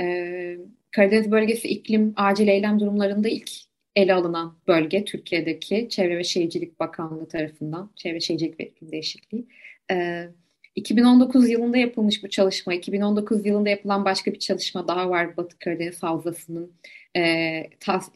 e, Karadeniz bölgesi iklim acil eylem durumlarında ilk ele alınan bölge Türkiye'deki Çevre ve Şehircilik Bakanlığı tarafından Çevre Şehircilik ve İklim Değişikliği. E, 2019 yılında yapılmış bu çalışma. 2019 yılında yapılan başka bir çalışma daha var Batı Karadeniz Havzası'nın e, tas,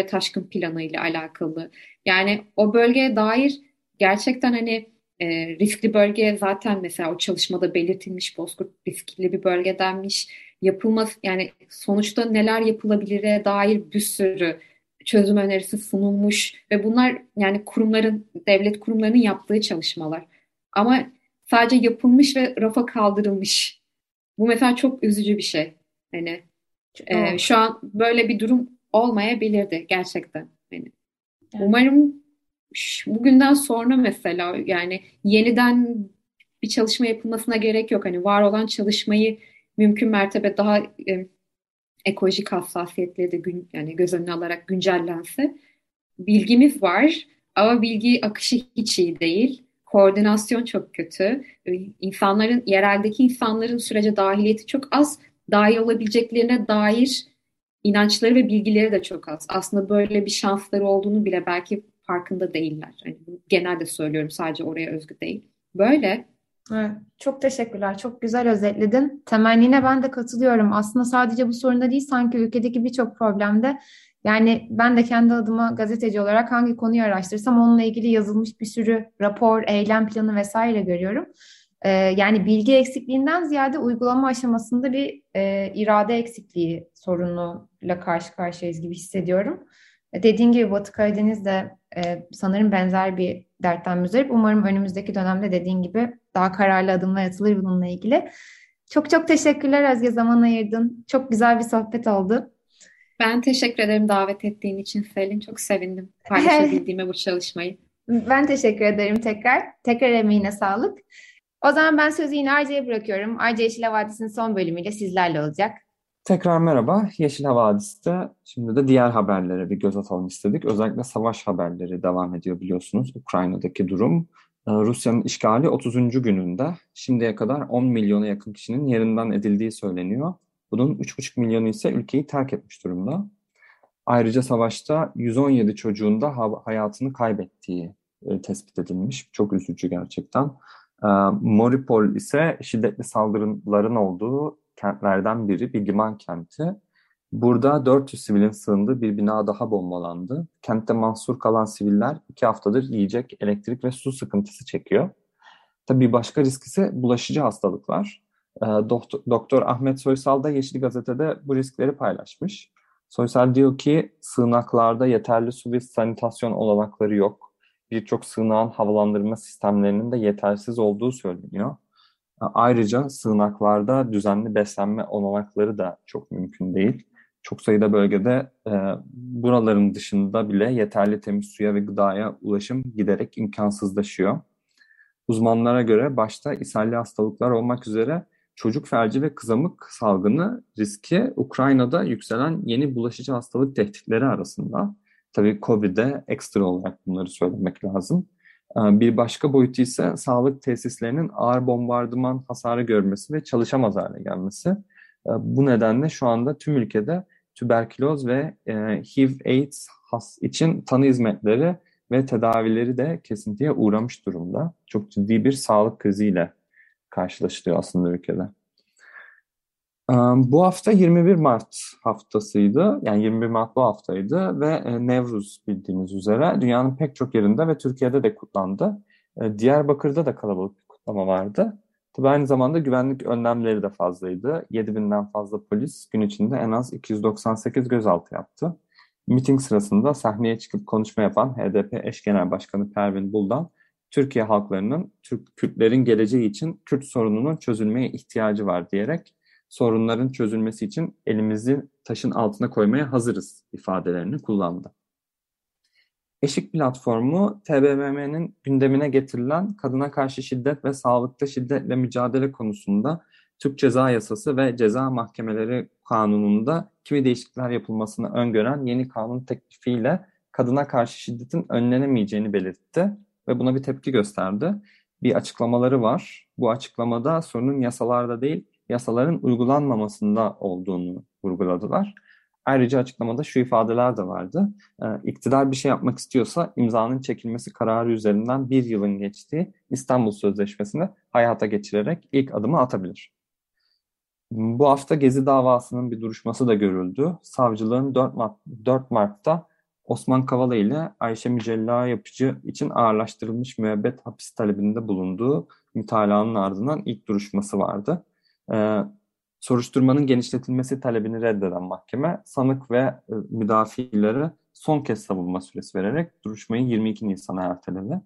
e, taşkın planı ile alakalı. Yani o bölgeye dair gerçekten hani e, riskli bölge zaten mesela o çalışmada belirtilmiş Bozkurt riskli bir bölge denmiş. Yapılması yani sonuçta neler yapılabilire dair bir sürü çözüm önerisi sunulmuş ve bunlar yani kurumların, devlet kurumlarının yaptığı çalışmalar. Ama sadece yapılmış ve rafa kaldırılmış. Bu mesela çok üzücü bir şey. Hani e, şu an böyle bir durum olmayabilirdi gerçekten. Yani evet. umarım bugünden sonra mesela yani yeniden bir çalışma yapılmasına gerek yok. Hani var olan çalışmayı mümkün mertebe daha e, ekolojik hassasiyetleri de gün, yani göz önüne alarak güncellense bilgimiz var ama bilgi akışı hiç iyi değil koordinasyon çok kötü. İnsanların, yereldeki insanların sürece dahiliyeti çok az. Dahil olabileceklerine dair inançları ve bilgileri de çok az. Aslında böyle bir şansları olduğunu bile belki farkında değiller. Yani genelde söylüyorum sadece oraya özgü değil. Böyle. Evet, çok teşekkürler. Çok güzel özetledin. Temenline ben de katılıyorum. Aslında sadece bu sorunda değil sanki ülkedeki birçok problemde Yani ben de kendi adıma gazeteci olarak hangi konuyu araştırsam onunla ilgili yazılmış bir sürü rapor, eylem planı vesaire görüyorum. Ee, yani bilgi eksikliğinden ziyade uygulama aşamasında bir e, irade eksikliği sorunuyla karşı karşıyayız gibi hissediyorum. Dediğin gibi Batı Karadeniz de e, sanırım benzer bir dertten müzdarip. Umarım önümüzdeki dönemde dediğin gibi daha kararlı adımlar atılır bununla ilgili. Çok çok teşekkürler Özge zaman ayırdın. Çok güzel bir sohbet oldu. Ben teşekkür ederim davet ettiğin için Selin. Çok sevindim paylaşabildiğime bu çalışmayı. Ben teşekkür ederim tekrar. Tekrar emeğine sağlık. O zaman ben sözü yine Arca'ya bırakıyorum. Arca Yeşil Havadisi'nin son bölümüyle sizlerle olacak. Tekrar merhaba. Yeşil Havadis'te şimdi de diğer haberlere bir göz atalım istedik. Özellikle savaş haberleri devam ediyor biliyorsunuz. Ukrayna'daki durum. Ee, Rusya'nın işgali 30. gününde şimdiye kadar 10 milyona yakın kişinin yerinden edildiği söyleniyor. Bunun 3,5 milyonu ise ülkeyi terk etmiş durumda. Ayrıca savaşta 117 çocuğun da hayatını kaybettiği e, tespit edilmiş. Çok üzücü gerçekten. Ee, Moripol ise şiddetli saldırıların olduğu kentlerden biri, bir liman kenti. Burada 400 sivilin sığındığı bir bina daha bombalandı. Kentte mahsur kalan siviller iki haftadır yiyecek, elektrik ve su sıkıntısı çekiyor. Tabii başka risk ise bulaşıcı hastalıklar. Ee, doktor, Doktor Ahmet Soysal da Yeşil Gazete'de bu riskleri paylaşmış. Soysal diyor ki sığınaklarda yeterli su ve sanitasyon olanakları yok. Birçok sığınağın havalandırma sistemlerinin de yetersiz olduğu söyleniyor. Ayrıca sığınaklarda düzenli beslenme olanakları da çok mümkün değil. Çok sayıda bölgede e, buraların dışında bile yeterli temiz suya ve gıdaya ulaşım giderek imkansızlaşıyor. Uzmanlara göre başta ishalli hastalıklar olmak üzere çocuk felci ve kızamık salgını riski Ukrayna'da yükselen yeni bulaşıcı hastalık tehditleri arasında. Tabii COVID'e ekstra olarak bunları söylemek lazım. Ee, bir başka boyutu ise sağlık tesislerinin ağır bombardıman hasarı görmesi ve çalışamaz hale gelmesi. Ee, bu nedenle şu anda tüm ülkede tüberküloz ve e, HIV-AIDS için tanı hizmetleri ve tedavileri de kesintiye uğramış durumda. Çok ciddi bir sağlık kriziyle karşılaşılıyor aslında ülkede. Bu hafta 21 Mart haftasıydı. Yani 21 Mart bu haftaydı ve e, Nevruz bildiğiniz üzere dünyanın pek çok yerinde ve Türkiye'de de kutlandı. E, Diyarbakır'da da kalabalık bir kutlama vardı. Tabii aynı zamanda güvenlik önlemleri de fazlaydı. 7000'den fazla polis gün içinde en az 298 gözaltı yaptı. Miting sırasında sahneye çıkıp konuşma yapan HDP eş genel başkanı Pervin Buldan, Türkiye halklarının Türk Kürtlerin geleceği için Kürt sorununun çözülmeye ihtiyacı var diyerek sorunların çözülmesi için elimizi taşın altına koymaya hazırız ifadelerini kullandı. Eşik platformu TBMM'nin gündemine getirilen kadına karşı şiddet ve sağlıkta şiddetle mücadele konusunda Türk Ceza Yasası ve Ceza Mahkemeleri Kanunu'nda kimi değişiklikler yapılmasını öngören yeni kanun teklifiyle kadına karşı şiddetin önlenemeyeceğini belirtti ve buna bir tepki gösterdi. Bir açıklamaları var. Bu açıklamada sorunun yasalarda değil, yasaların uygulanmamasında olduğunu vurguladılar. Ayrıca açıklamada şu ifadeler de vardı. Ee, iktidar bir şey yapmak istiyorsa imzanın çekilmesi kararı üzerinden bir yılın geçtiği İstanbul Sözleşmesi'ni hayata geçirerek ilk adımı atabilir. Bu hafta Gezi davasının bir duruşması da görüldü. Savcılığın 4, Mart, 4 Mart'ta Osman Kavala ile Ayşe Mücella Yapıcı için ağırlaştırılmış müebbet hapis talebinde bulunduğu mütalanın ardından ilk duruşması vardı. Ee, soruşturmanın genişletilmesi talebini reddeden mahkeme sanık ve e, müdafilere son kez savunma süresi vererek duruşmayı 22 Nisan'a erteledi.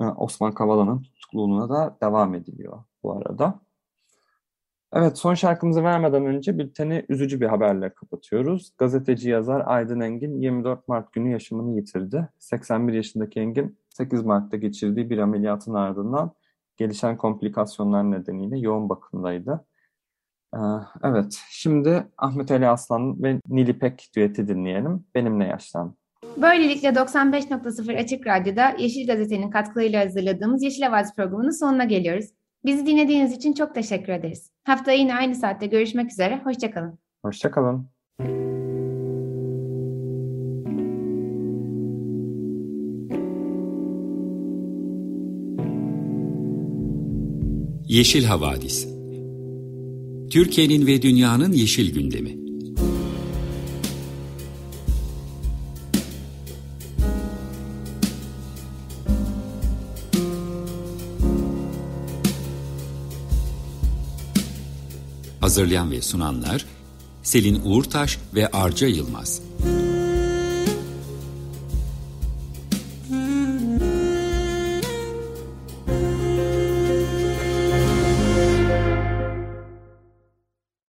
Ee, Osman Kavala'nın tutukluğuna da devam ediliyor bu arada. Evet son şarkımızı vermeden önce bülteni üzücü bir haberle kapatıyoruz. Gazeteci yazar Aydın Engin 24 Mart günü yaşamını yitirdi. 81 yaşındaki Engin 8 Mart'ta geçirdiği bir ameliyatın ardından gelişen komplikasyonlar nedeniyle yoğun bakımdaydı. Ee, evet, şimdi Ahmet Ali Aslan ve Nilipek düeti dinleyelim. Benimle yaşlan. Böylelikle 95.0 Açık Radyo'da Yeşil Gazete'nin katkılarıyla hazırladığımız Yeşil Avaz programının sonuna geliyoruz. Bizi dinlediğiniz için çok teşekkür ederiz. Haftaya yine aynı saatte görüşmek üzere. Hoşçakalın. Hoşçakalın. Yeşil Havadis Türkiye'nin ve dünyanın yeşil gündemi Hazırlayan ve sunanlar Selin Uğurtaş ve Arca Yılmaz.